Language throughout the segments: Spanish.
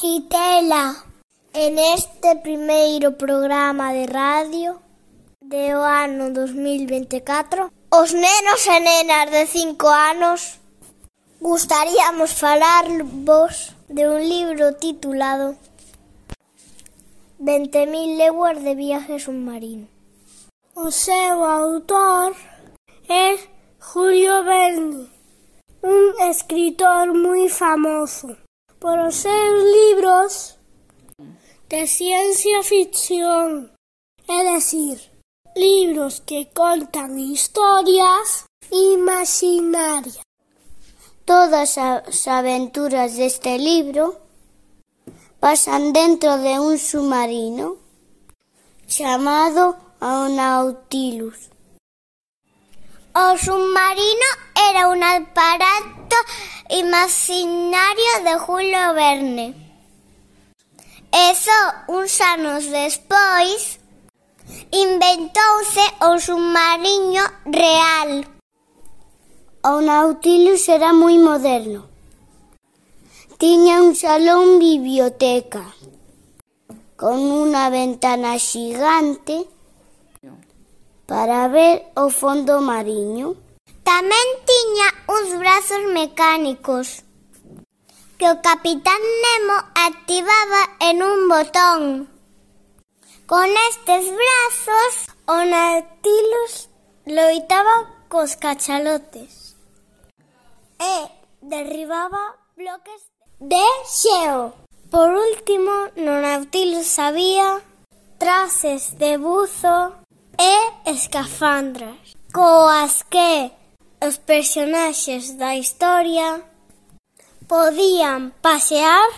Quitela. En este primeiro programa de radio de o ano 2024, os nenos e nenas de 5 anos gustaríamos falarvos de un libro titulado 20.000 leguas de viaje submarino. O seu autor é Julio Verne, un escritor moi famoso por seus libros de ciencia ficción, é dicir, libros que contan historias imaginarias. Todas as aventuras deste libro pasan dentro de un submarino chamado o Nautilus. O submarino era un aparato Imaginario de Julio Verne. E só uns anos despois inventouse o submarino real. O Nautilus era moi moderno. Tiña un salón biblioteca con unha ventana xigante para ver o fondo mariño. Tamén uns brazos mecánicos que o capitán Nemo activaba en un botón. Con estes brazos, o Nautilus loitaba cos cachalotes e derribaba bloques de xeo. Por último, no Nautilus había trases de buzo e escafandras coas que os personaxes da historia podían pasear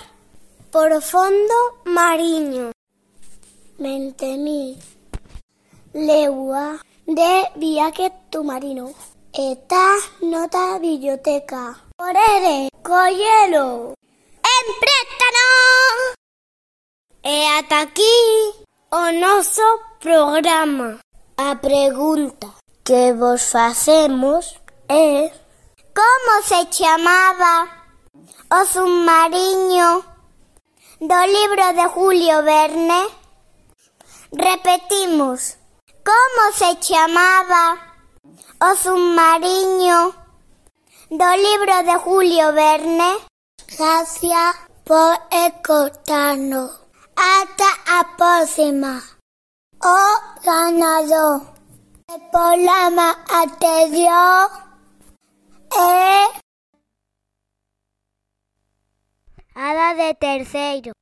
por o fondo mariño. Mente mi legua de viaje tumarino. Eta nota biblioteca. Orere, collelo. Emprétano! E ata aquí o noso programa. A pregunta que vos facemos é Como se chamaba o submarino do libro de Julio Verne? Repetimos. Como se chamaba o submarino do libro de Julio Verne? Gracias por escutarnos. Ata a próxima. O ganador do programa anterior de terceiro.